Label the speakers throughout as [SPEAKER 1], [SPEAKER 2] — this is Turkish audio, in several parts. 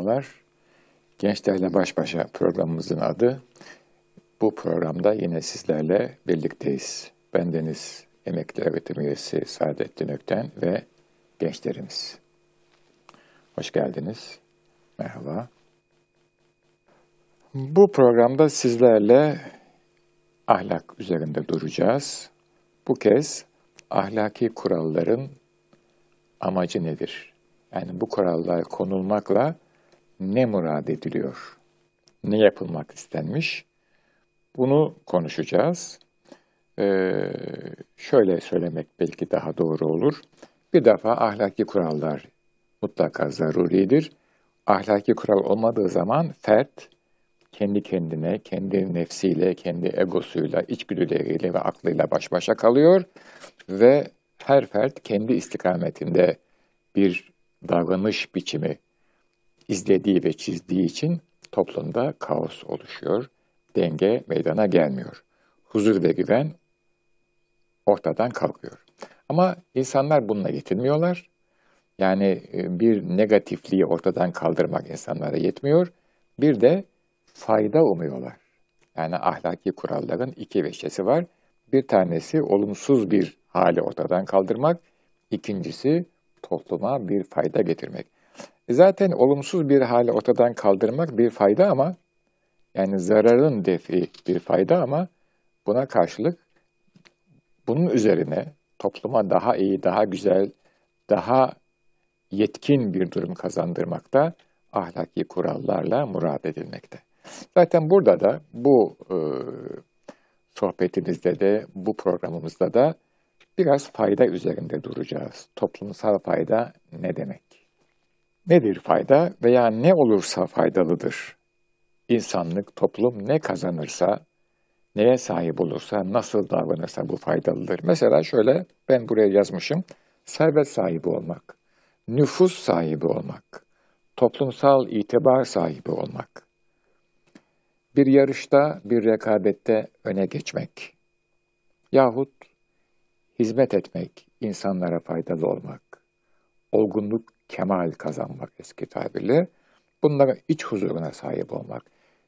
[SPEAKER 1] Merhabalar. Gençlerle Baş Başa programımızın adı. Bu programda yine sizlerle birlikteyiz. Bendeniz emekli öğretim üyesi Saadettin Ökten ve gençlerimiz. Hoş geldiniz. Merhaba. Bu programda sizlerle ahlak üzerinde duracağız. Bu kez ahlaki kuralların amacı nedir? Yani bu kurallar konulmakla ne murad ediliyor? Ne yapılmak istenmiş? Bunu konuşacağız. Ee, şöyle söylemek belki daha doğru olur. Bir defa ahlaki kurallar mutlaka zaruridir. Ahlaki kural olmadığı zaman fert kendi kendine, kendi nefsiyle, kendi egosuyla, içgüdüleriyle ve aklıyla baş başa kalıyor ve her fert kendi istikametinde bir davranış biçimi izlediği ve çizdiği için toplumda kaos oluşuyor, denge meydana gelmiyor. Huzur ve güven ortadan kalkıyor. Ama insanlar bununla yetinmiyorlar. Yani e, bir negatifliği ortadan kaldırmak insanlara yetmiyor. Bir de fayda umuyorlar. Yani ahlaki kuralların iki veçesi var. Bir tanesi olumsuz bir hali ortadan kaldırmak. İkincisi topluma bir fayda getirmek. E zaten olumsuz bir hali ortadan kaldırmak bir fayda ama yani zararın defi bir fayda ama buna karşılık bunun üzerine topluma daha iyi, daha güzel, daha yetkin bir durum kazandırmakta ahlaki kurallarla murad edilmekte. Zaten burada da bu e, sohbetimizde de bu programımızda da biraz fayda üzerinde duracağız. Toplumsal fayda ne demek? Nedir fayda veya ne olursa faydalıdır? İnsanlık, toplum ne kazanırsa, neye sahip olursa, nasıl davranırsa bu faydalıdır. Mesela şöyle ben buraya yazmışım. Servet sahibi olmak, nüfus sahibi olmak, toplumsal itibar sahibi olmak, bir yarışta, bir rekabette öne geçmek yahut hizmet etmek, insanlara faydalı olmak, olgunluk, kemal kazanmak eski tabirle, bunlara iç huzuruna sahip olmak.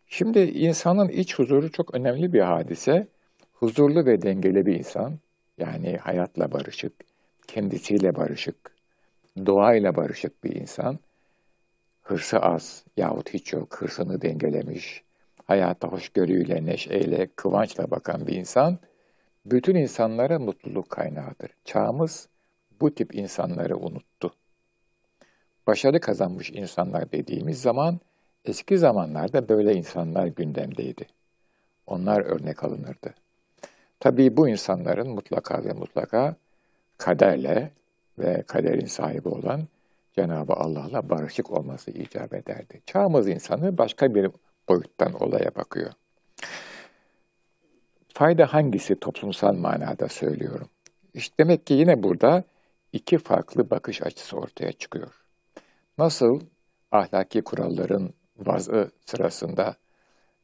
[SPEAKER 1] Şimdi insanın iç huzuru çok önemli bir hadise. Huzurlu ve dengeli bir insan, yani hayatla barışık, kendisiyle barışık, doğayla barışık bir insan, hırsı az yahut hiç yok, hırsını dengelemiş, hayata hoşgörüyle, neşeyle, kıvançla bakan bir insan, bütün insanlara mutluluk kaynağıdır. Çağımız bu tip insanları unuttu. Başarı kazanmış insanlar dediğimiz zaman, eski zamanlarda böyle insanlar gündemdeydi. Onlar örnek alınırdı. Tabii bu insanların mutlaka ve mutlaka kaderle ve kaderin sahibi olan Cenab-ı Allah'la barışık olması icap ederdi. Çağımız insanı başka bir boyuttan olaya bakıyor. Fayda hangisi toplumsal manada söylüyorum? İşte demek ki yine burada iki farklı bakış açısı ortaya çıkıyor. Nasıl ahlaki kuralların vazı sırasında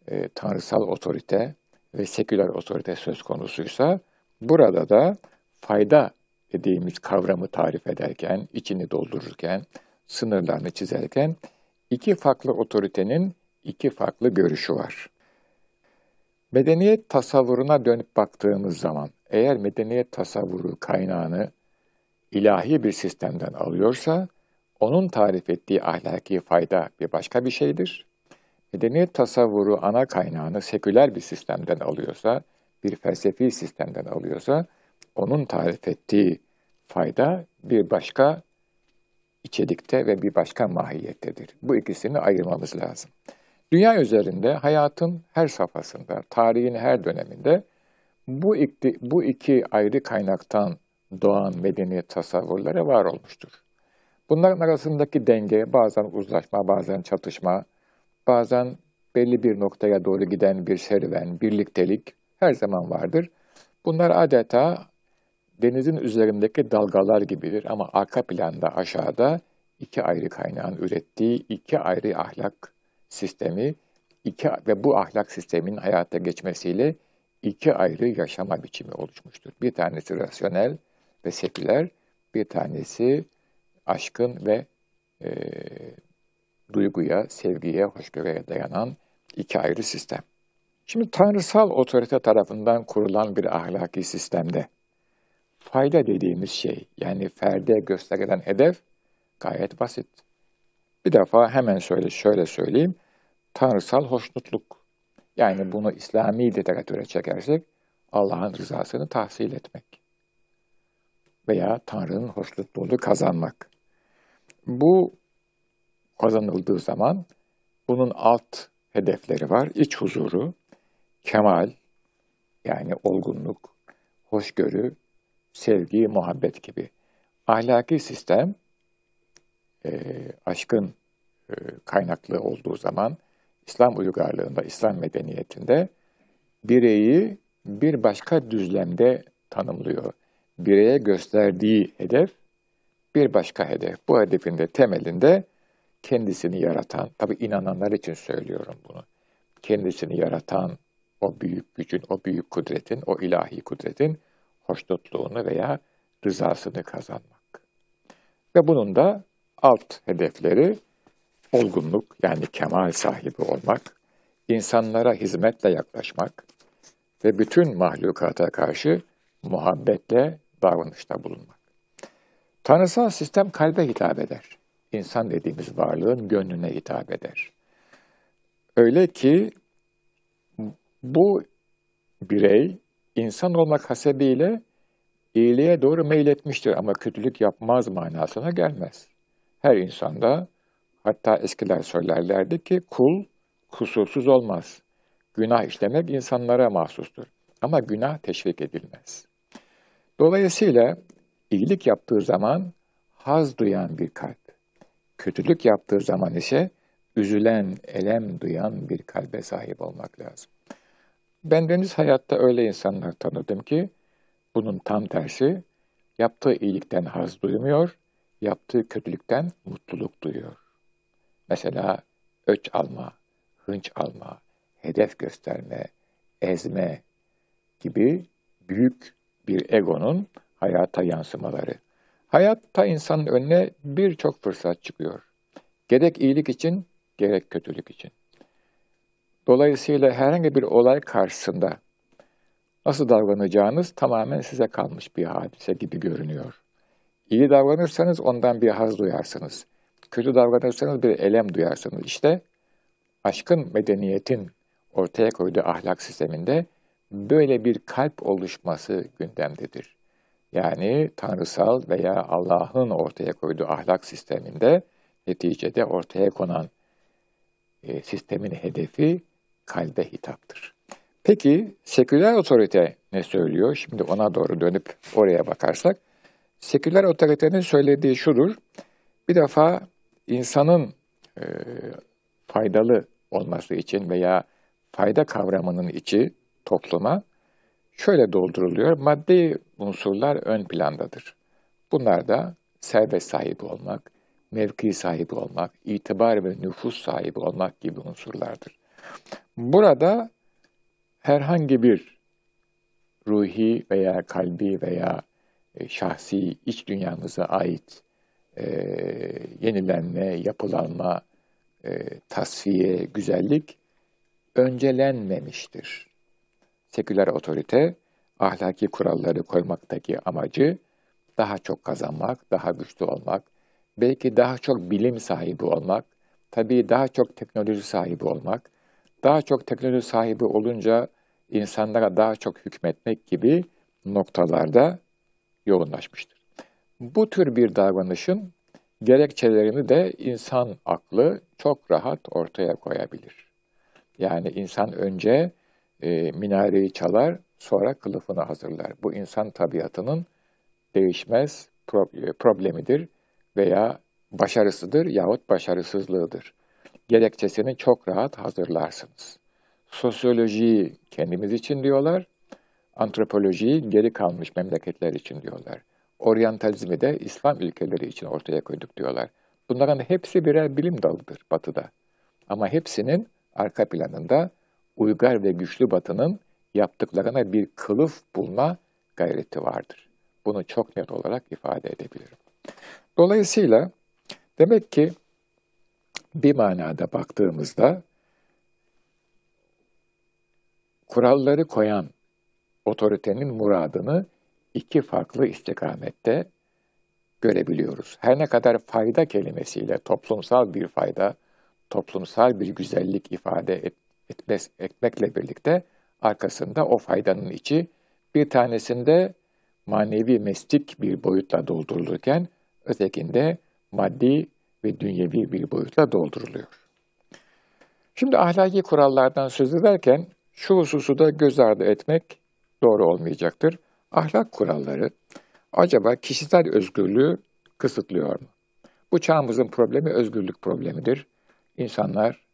[SPEAKER 1] e, tanrısal otorite ve seküler otorite söz konusuysa, burada da fayda dediğimiz kavramı tarif ederken, içini doldururken, sınırlarını çizerken iki farklı otoritenin iki farklı görüşü var. Medeniyet tasavvuruna dönüp baktığımız zaman, eğer medeniyet tasavvuru kaynağını ilahi bir sistemden alıyorsa, onun tarif ettiği ahlaki fayda bir başka bir şeydir. Medeniyet tasavvuru ana kaynağını seküler bir sistemden alıyorsa, bir felsefi sistemden alıyorsa, onun tarif ettiği fayda bir başka içerikte ve bir başka mahiyettedir. Bu ikisini ayırmamız lazım. Dünya üzerinde hayatın her safhasında, tarihin her döneminde bu iki, bu iki ayrı kaynaktan doğan medeniyet tasavvurları var olmuştur. Bunların arasındaki denge bazen uzlaşma, bazen çatışma, bazen belli bir noktaya doğru giden bir serüven, birliktelik her zaman vardır. Bunlar adeta denizin üzerindeki dalgalar gibidir ama arka planda aşağıda iki ayrı kaynağın ürettiği iki ayrı ahlak sistemi iki ve bu ahlak sisteminin hayata geçmesiyle iki ayrı yaşama biçimi oluşmuştur. Bir tanesi rasyonel ve seküler, bir tanesi aşkın ve e, duyguya, sevgiye, hoşgörüye dayanan iki ayrı sistem. Şimdi tanrısal otorite tarafından kurulan bir ahlaki sistemde fayda dediğimiz şey yani ferde gösterilen hedef gayet basit. Bir defa hemen söyle şöyle söyleyeyim. Tanrısal hoşnutluk. Yani bunu İslami literatüre çekersek Allah'ın rızasını tahsil etmek. Veya Tanrı'nın hoşnutluğunu kazanmak. Bu kazanıldığı zaman bunun alt hedefleri var. İç huzuru, kemal, yani olgunluk, hoşgörü, sevgi, muhabbet gibi. Ahlaki sistem e, aşkın e, kaynaklı olduğu zaman İslam uygarlığında, İslam medeniyetinde bireyi bir başka düzlemde tanımlıyor. Bireye gösterdiği hedef bir başka hedef. Bu hedefin de temelinde kendisini yaratan, tabi inananlar için söylüyorum bunu, kendisini yaratan o büyük gücün, o büyük kudretin, o ilahi kudretin hoşnutluğunu veya rızasını kazanmak. Ve bunun da alt hedefleri olgunluk yani kemal sahibi olmak, insanlara hizmetle yaklaşmak ve bütün mahlukata karşı muhabbetle davranışta bulunmak. Tanrısal sistem kalbe hitap eder. İnsan dediğimiz varlığın gönlüne hitap eder. Öyle ki bu birey insan olmak hasebiyle iyiliğe doğru meyletmiştir ama kötülük yapmaz manasına gelmez. Her insanda hatta eskiler söylerlerdi ki kul kusursuz olmaz. Günah işlemek insanlara mahsustur ama günah teşvik edilmez. Dolayısıyla iyilik yaptığı zaman haz duyan bir kalp, kötülük yaptığı zaman ise üzülen, elem duyan bir kalbe sahip olmak lazım. Ben deniz hayatta öyle insanlar tanıdım ki bunun tam tersi yaptığı iyilikten haz duymuyor, yaptığı kötülükten mutluluk duyuyor. Mesela öç alma, hınç alma, hedef gösterme, ezme gibi büyük bir egonun hayata yansımaları. Hayatta insanın önüne birçok fırsat çıkıyor. Gerek iyilik için, gerek kötülük için. Dolayısıyla herhangi bir olay karşısında nasıl davranacağınız tamamen size kalmış bir hadise gibi görünüyor. İyi davranırsanız ondan bir haz duyarsınız. Kötü davranırsanız bir elem duyarsınız. İşte aşkın, medeniyetin ortaya koyduğu ahlak sisteminde böyle bir kalp oluşması gündemdedir. Yani tanrısal veya Allah'ın ortaya koyduğu ahlak sisteminde neticede ortaya konan e, sistemin hedefi kalbe hitaptır. Peki seküler otorite ne söylüyor? Şimdi ona doğru dönüp oraya bakarsak. Seküler otoritenin söylediği şudur. Bir defa insanın e, faydalı olması için veya fayda kavramının içi topluma şöyle dolduruluyor. Maddi unsurlar ön plandadır. Bunlar da servet sahibi olmak, mevki sahibi olmak, itibar ve nüfus sahibi olmak gibi unsurlardır. Burada herhangi bir ruhi veya kalbi veya e, şahsi iç dünyamıza ait e, yenilenme, yapılanma, e, tasfiye, güzellik öncelenmemiştir. Seküler otorite ahlaki kuralları koymaktaki amacı daha çok kazanmak, daha güçlü olmak, belki daha çok bilim sahibi olmak, tabii daha çok teknoloji sahibi olmak, daha çok teknoloji sahibi olunca insanlara daha çok hükmetmek gibi noktalarda yoğunlaşmıştır. Bu tür bir davranışın gerekçelerini de insan aklı çok rahat ortaya koyabilir. Yani insan önce e, minareyi çalar, sonra kılıfını hazırlar. Bu insan tabiatının değişmez e, problemidir veya başarısıdır yahut başarısızlığıdır. Gerekçesini çok rahat hazırlarsınız. Sosyolojiyi kendimiz için diyorlar, antropolojiyi geri kalmış memleketler için diyorlar. Oryantalizmi de İslam ülkeleri için ortaya koyduk diyorlar. Bunların hepsi birer bilim dalıdır batıda. Ama hepsinin arka planında uygar ve güçlü batının yaptıklarına bir kılıf bulma gayreti vardır. Bunu çok net olarak ifade edebilirim. Dolayısıyla demek ki bir manada baktığımızda kuralları koyan otoritenin muradını iki farklı istikamette görebiliyoruz. Her ne kadar fayda kelimesiyle toplumsal bir fayda, toplumsal bir güzellik ifade et, etmekle birlikte arkasında o faydanın içi bir tanesinde manevi mestik bir boyutla doldurulurken ötekinde maddi ve dünyevi bir boyutla dolduruluyor. Şimdi ahlaki kurallardan söz ederken şu hususu da göz ardı etmek doğru olmayacaktır. Ahlak kuralları acaba kişisel özgürlüğü kısıtlıyor mu? Bu çağımızın problemi özgürlük problemidir. İnsanlar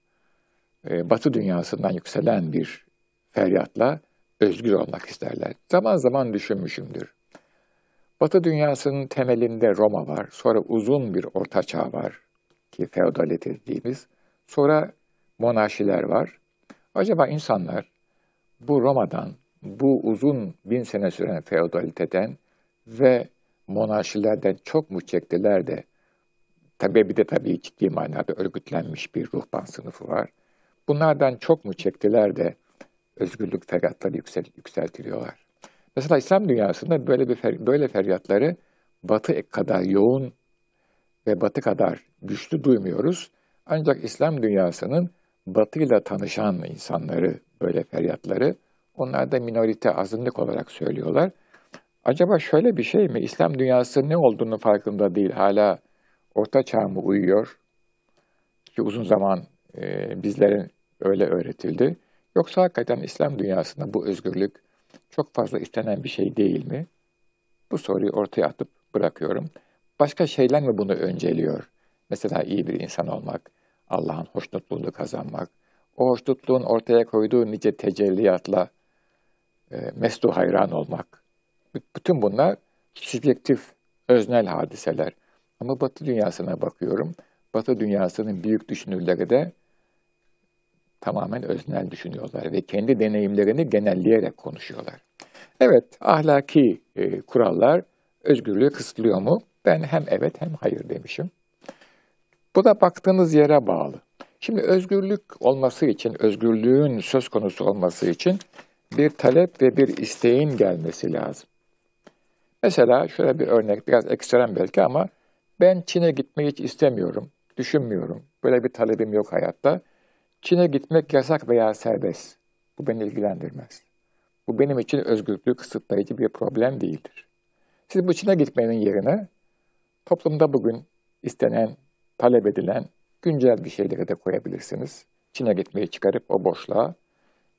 [SPEAKER 1] e, batı dünyasından yükselen bir feryatla özgür olmak isterler. Zaman zaman düşünmüşümdür. Batı dünyasının temelinde Roma var, sonra uzun bir orta çağ var ki feodalite dediğimiz, sonra monarşiler var. Acaba insanlar bu Roma'dan, bu uzun bin sene süren feodaliteden ve monarşilerden çok mu çektiler de, tabi bir de tabii ciddi manada örgütlenmiş bir ruhban sınıfı var. Bunlardan çok mu çektiler de özgürlük feryatları yüksel, yükseltiliyorlar. Mesela İslam dünyasında böyle bir fer, böyle feryatları Batı kadar yoğun ve Batı kadar güçlü duymuyoruz. Ancak İslam dünyasının Batı ile tanışan insanları böyle feryatları onlar da minorite azınlık olarak söylüyorlar. Acaba şöyle bir şey mi? İslam dünyası ne olduğunu farkında değil. Hala orta çağ mı uyuyor? Ki uzun zaman e, bizlerin öyle öğretildi. Yoksa hakikaten İslam dünyasında bu özgürlük çok fazla istenen bir şey değil mi? Bu soruyu ortaya atıp bırakıyorum. Başka şeyler mi bunu önceliyor? Mesela iyi bir insan olmak, Allah'ın hoşnutluğunu kazanmak, o hoşnutluğun ortaya koyduğu nice tecelliyatla e, meslu hayran olmak. Bütün bunlar subjektif, öznel hadiseler. Ama Batı dünyasına bakıyorum. Batı dünyasının büyük düşünürleri de tamamen öznel düşünüyorlar ve kendi deneyimlerini genelleyerek konuşuyorlar. Evet, ahlaki e, kurallar özgürlüğü kısıtlıyor mu? Ben hem evet hem hayır demişim. Bu da baktığınız yere bağlı. Şimdi özgürlük olması için, özgürlüğün söz konusu olması için bir talep ve bir isteğin gelmesi lazım. Mesela şöyle bir örnek, biraz ekstrem belki ama ben Çin'e gitmeyi hiç istemiyorum, düşünmüyorum. Böyle bir talebim yok hayatta. Çin'e gitmek yasak veya serbest. Bu beni ilgilendirmez. Bu benim için özgürlüğü kısıtlayıcı bir problem değildir. Siz bu Çin'e gitmenin yerine toplumda bugün istenen, talep edilen güncel bir şeyleri de koyabilirsiniz. Çin'e gitmeyi çıkarıp o boşluğa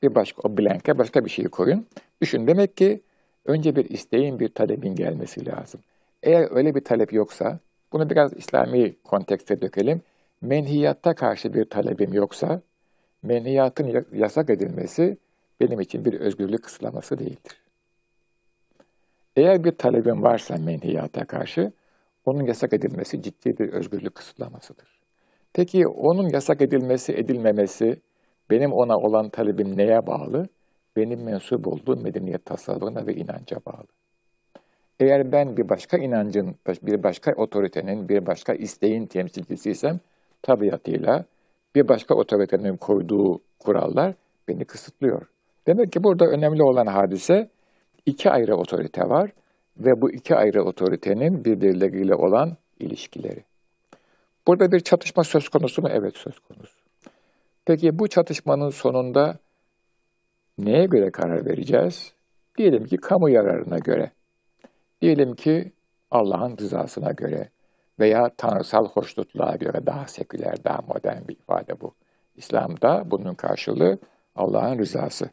[SPEAKER 1] bir başka o blanke başka bir şeyi koyun. Düşün demek ki önce bir isteğin, bir talebin gelmesi lazım. Eğer öyle bir talep yoksa, bunu biraz İslami kontekste dökelim. Menhiyatta karşı bir talebim yoksa, menhiyatın yasak edilmesi benim için bir özgürlük kısıtlaması değildir. Eğer bir talebim varsa menhiyata karşı, onun yasak edilmesi ciddi bir özgürlük kısıtlamasıdır. Peki onun yasak edilmesi, edilmemesi benim ona olan talebim neye bağlı? Benim mensup olduğum medeniyet tasavvuruna ve inanca bağlı. Eğer ben bir başka inancın, bir başka otoritenin, bir başka isteğin temsilcisiysem tabiatıyla bir başka otoritenin koyduğu kurallar beni kısıtlıyor. Demek ki burada önemli olan hadise iki ayrı otorite var ve bu iki ayrı otoritenin birbirleriyle olan ilişkileri. Burada bir çatışma söz konusu mu? Evet söz konusu. Peki bu çatışmanın sonunda neye göre karar vereceğiz? Diyelim ki kamu yararına göre. Diyelim ki Allah'ın rızasına göre veya tanrısal hoşnutluğa göre daha seküler, daha modern bir ifade bu. İslam'da bunun karşılığı Allah'ın rızası.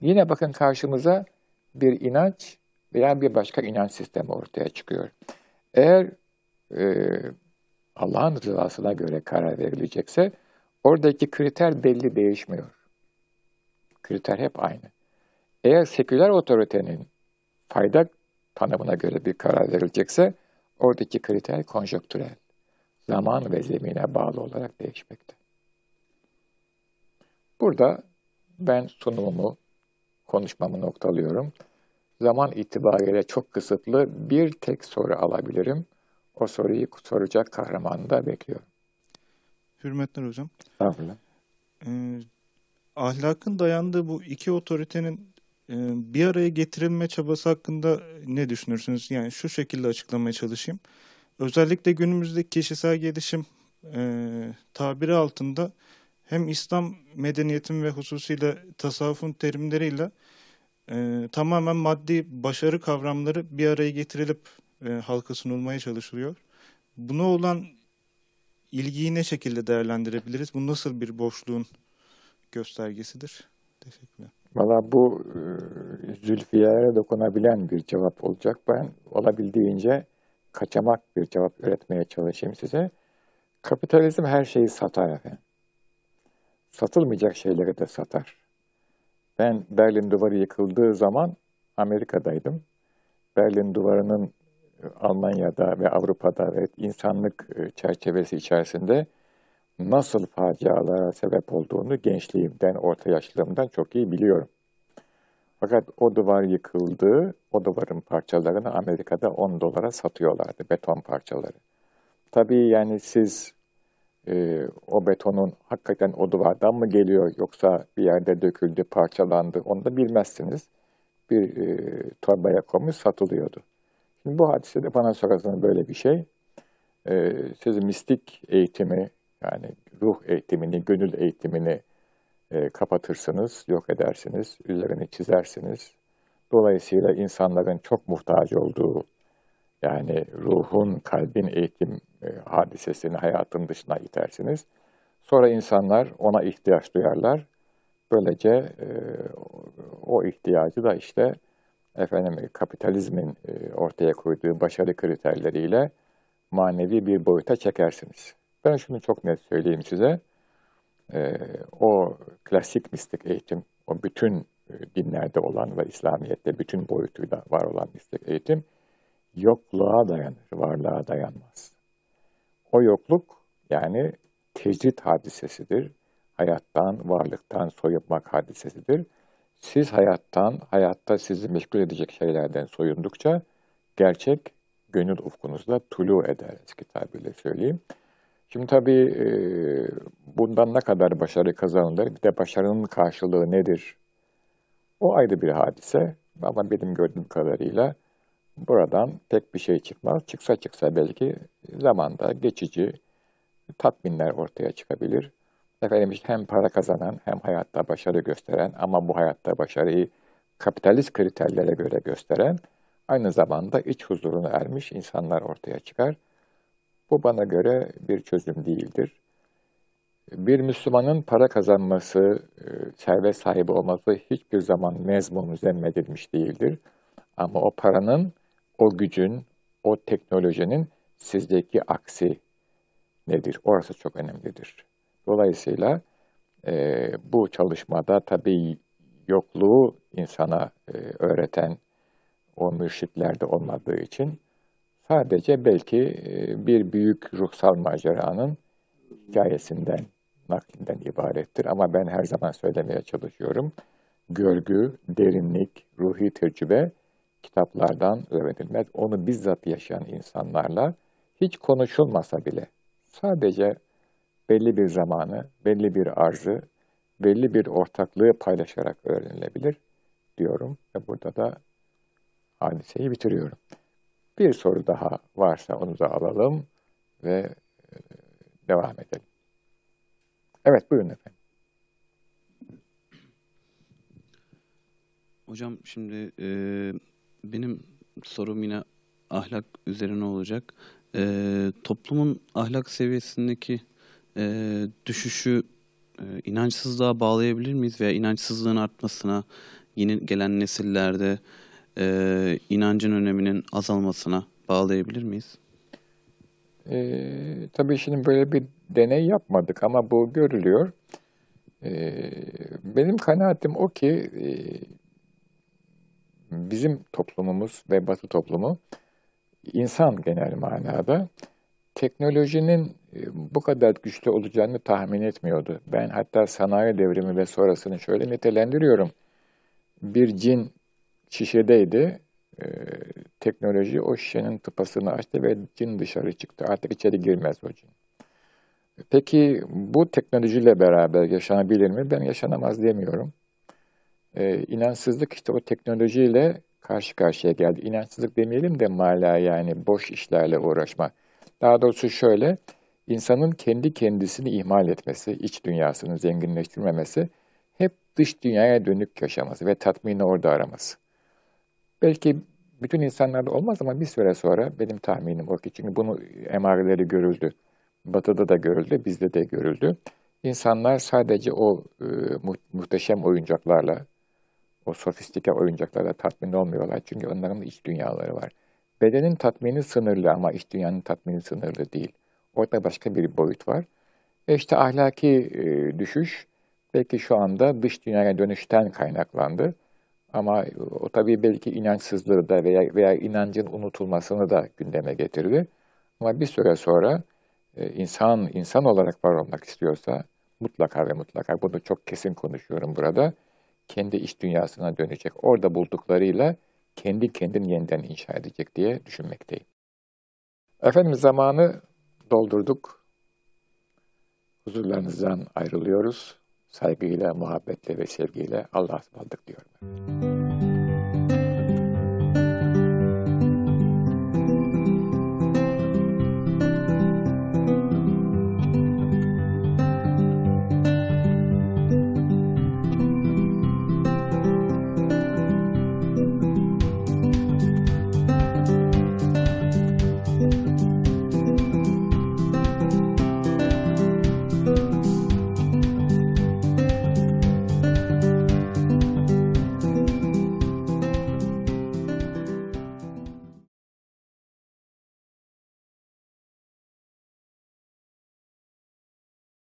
[SPEAKER 1] Yine bakın karşımıza bir inanç veya bir başka inanç sistemi ortaya çıkıyor. Eğer e, Allah'ın rızasına göre karar verilecekse oradaki kriter belli değişmiyor. Kriter hep aynı. Eğer seküler otoritenin fayda tanımına göre bir karar verilecekse oradaki kriter konjöktürel. Zaman ve zemine bağlı olarak değişmekte. Burada ben sunumumu, konuşmamı noktalıyorum. Zaman itibariyle çok kısıtlı bir tek soru alabilirim. O soruyu soracak kahramanı da bekliyorum.
[SPEAKER 2] Hürmetler hocam.
[SPEAKER 1] Estağfurullah.
[SPEAKER 2] Ee, ahlakın dayandığı bu iki otoritenin bir araya getirilme çabası hakkında ne düşünürsünüz? Yani şu şekilde açıklamaya çalışayım. Özellikle günümüzdeki kişisel gelişim e, tabiri altında hem İslam medeniyetin ve hususiyle tasavvufun terimleriyle e, tamamen maddi başarı kavramları bir araya getirilip e, halka sunulmaya çalışılıyor. Buna olan ilgiyi ne şekilde değerlendirebiliriz? Bu nasıl bir boşluğun göstergesidir? Teşekkürler.
[SPEAKER 1] Valla bu e, zülfiyelere dokunabilen bir cevap olacak. Ben olabildiğince kaçamak bir cevap üretmeye çalışayım size. Kapitalizm her şeyi satar efendim. Satılmayacak şeyleri de satar. Ben Berlin Duvarı yıkıldığı zaman Amerika'daydım. Berlin Duvarı'nın e, Almanya'da ve Avrupa'da ve insanlık e, çerçevesi içerisinde nasıl facialara sebep olduğunu gençliğimden, orta yaşlılığımdan çok iyi biliyorum. Fakat o duvar yıkıldı, o duvarın parçalarını Amerika'da 10 dolara satıyorlardı, beton parçaları. Tabii yani siz e, o betonun hakikaten o duvardan mı geliyor yoksa bir yerde döküldü, parçalandı onu da bilmezsiniz. Bir e, torbaya koymuş satılıyordu. Şimdi bu hadise de bana sorarsanız böyle bir şey. E, siz mistik eğitimi yani ruh eğitimini, gönül eğitimini e, kapatırsınız, yok edersiniz, üzerini çizersiniz. Dolayısıyla insanların çok muhtaç olduğu yani ruhun, kalbin eğitim e, hadisesini hayatın dışına itersiniz. Sonra insanlar ona ihtiyaç duyarlar. Böylece e, o ihtiyacı da işte efendim kapitalizmin e, ortaya koyduğu başarı kriterleriyle manevi bir boyuta çekersiniz. Ben şunu çok net söyleyeyim size. E, o klasik mistik eğitim, o bütün e, dinlerde olan ve İslamiyet'te bütün boyutuyla var olan mistik eğitim yokluğa dayanır, varlığa dayanmaz. O yokluk yani tecrit hadisesidir. Hayattan, varlıktan soyunmak hadisesidir. Siz hayattan, hayatta sizi meşgul edecek şeylerden soyundukça gerçek gönül ufkunuzda tulu eder eski tabirle söyleyeyim. Şimdi tabii e, bundan ne kadar başarı kazanılır, bir de başarının karşılığı nedir? O ayrı bir hadise ama benim gördüğüm kadarıyla buradan pek bir şey çıkmaz. Çıksa çıksa belki zamanda geçici tatminler ortaya çıkabilir. Efendim işte hem para kazanan hem hayatta başarı gösteren ama bu hayatta başarıyı kapitalist kriterlere göre gösteren aynı zamanda iç huzuruna ermiş insanlar ortaya çıkar. Bu bana göre bir çözüm değildir. Bir Müslümanın para kazanması, e, servet sahibi olması hiçbir zaman mezmun zemmedilmiş değildir. Ama o paranın, o gücün, o teknolojinin sizdeki aksi nedir? Orası çok önemlidir. Dolayısıyla e, bu çalışmada tabii yokluğu insana e, öğreten o mürşitler de olmadığı için sadece belki e, bir büyük ruhsal maceranın hikayesinden, naklinden ibarettir. Ama ben her zaman söylemeye çalışıyorum. Görgü, derinlik, ruhi tecrübe kitaplardan öğrenilmez. Onu bizzat yaşayan insanlarla hiç konuşulmasa bile sadece belli bir zamanı, belli bir arzı, belli bir ortaklığı paylaşarak öğrenilebilir diyorum ve burada da hadiseyi bitiriyorum. Bir soru daha varsa onu da alalım ve e, devam edelim. Evet buyurun efendim.
[SPEAKER 3] Hocam şimdi e, benim sorum yine ahlak üzerine olacak. E, toplumun ahlak seviyesindeki e, düşüşü e, inançsızlığa bağlayabilir miyiz veya inançsızlığın artmasına yeni gelen nesillerde e, inancın öneminin azalmasına bağlayabilir miyiz?
[SPEAKER 1] E, tabii şimdi böyle bir deney yapmadık ama bu görülüyor. E, benim kanaatim o ki e, bizim toplumumuz ve Batı toplumu insan genel manada teknolojinin e, bu kadar güçlü olacağını tahmin etmiyordu. Ben hatta sanayi devrimi ve sonrasını şöyle nitelendiriyorum. Bir cin şişedeydi. E, teknoloji o şişenin tıpasını açtı ve cin dışarı çıktı. Artık içeri girmez o cin. Peki bu teknolojiyle beraber yaşanabilir mi? Ben yaşanamaz demiyorum. Ee, inançsızlık işte o teknolojiyle karşı karşıya geldi. İnançsızlık demeyelim de mala yani boş işlerle uğraşma. Daha doğrusu şöyle, insanın kendi kendisini ihmal etmesi, iç dünyasını zenginleştirmemesi, hep dış dünyaya dönük yaşaması ve tatmini orada araması. Belki bütün insanlarda olmaz ama bir süre sonra benim tahminim o ki çünkü bunu emareleri görüldü. Batı'da da görüldü, bizde de görüldü. İnsanlar sadece o e, muhteşem oyuncaklarla, o sofistike oyuncaklarla tatmin olmuyorlar. Çünkü onların iç dünyaları var. Bedenin tatmini sınırlı ama iç dünyanın tatmini sınırlı değil. Orada başka bir boyut var. E işte ahlaki e, düşüş belki şu anda dış dünyaya dönüşten kaynaklandı. Ama o tabii belki inançsızlığı da veya, veya inancın unutulmasını da gündeme getirdi. Ama bir süre sonra e, insan insan olarak var olmak istiyorsa mutlaka ve mutlaka bunu çok kesin konuşuyorum burada. Kendi iç dünyasına dönecek. Orada bulduklarıyla kendi kendini yeniden inşa edecek diye düşünmekteyim. Efendim zamanı doldurduk. Huzurlarınızdan ayrılıyoruz. Saygıyla, muhabbetle ve sevgiyle Allah'a ısmarladık diyorum.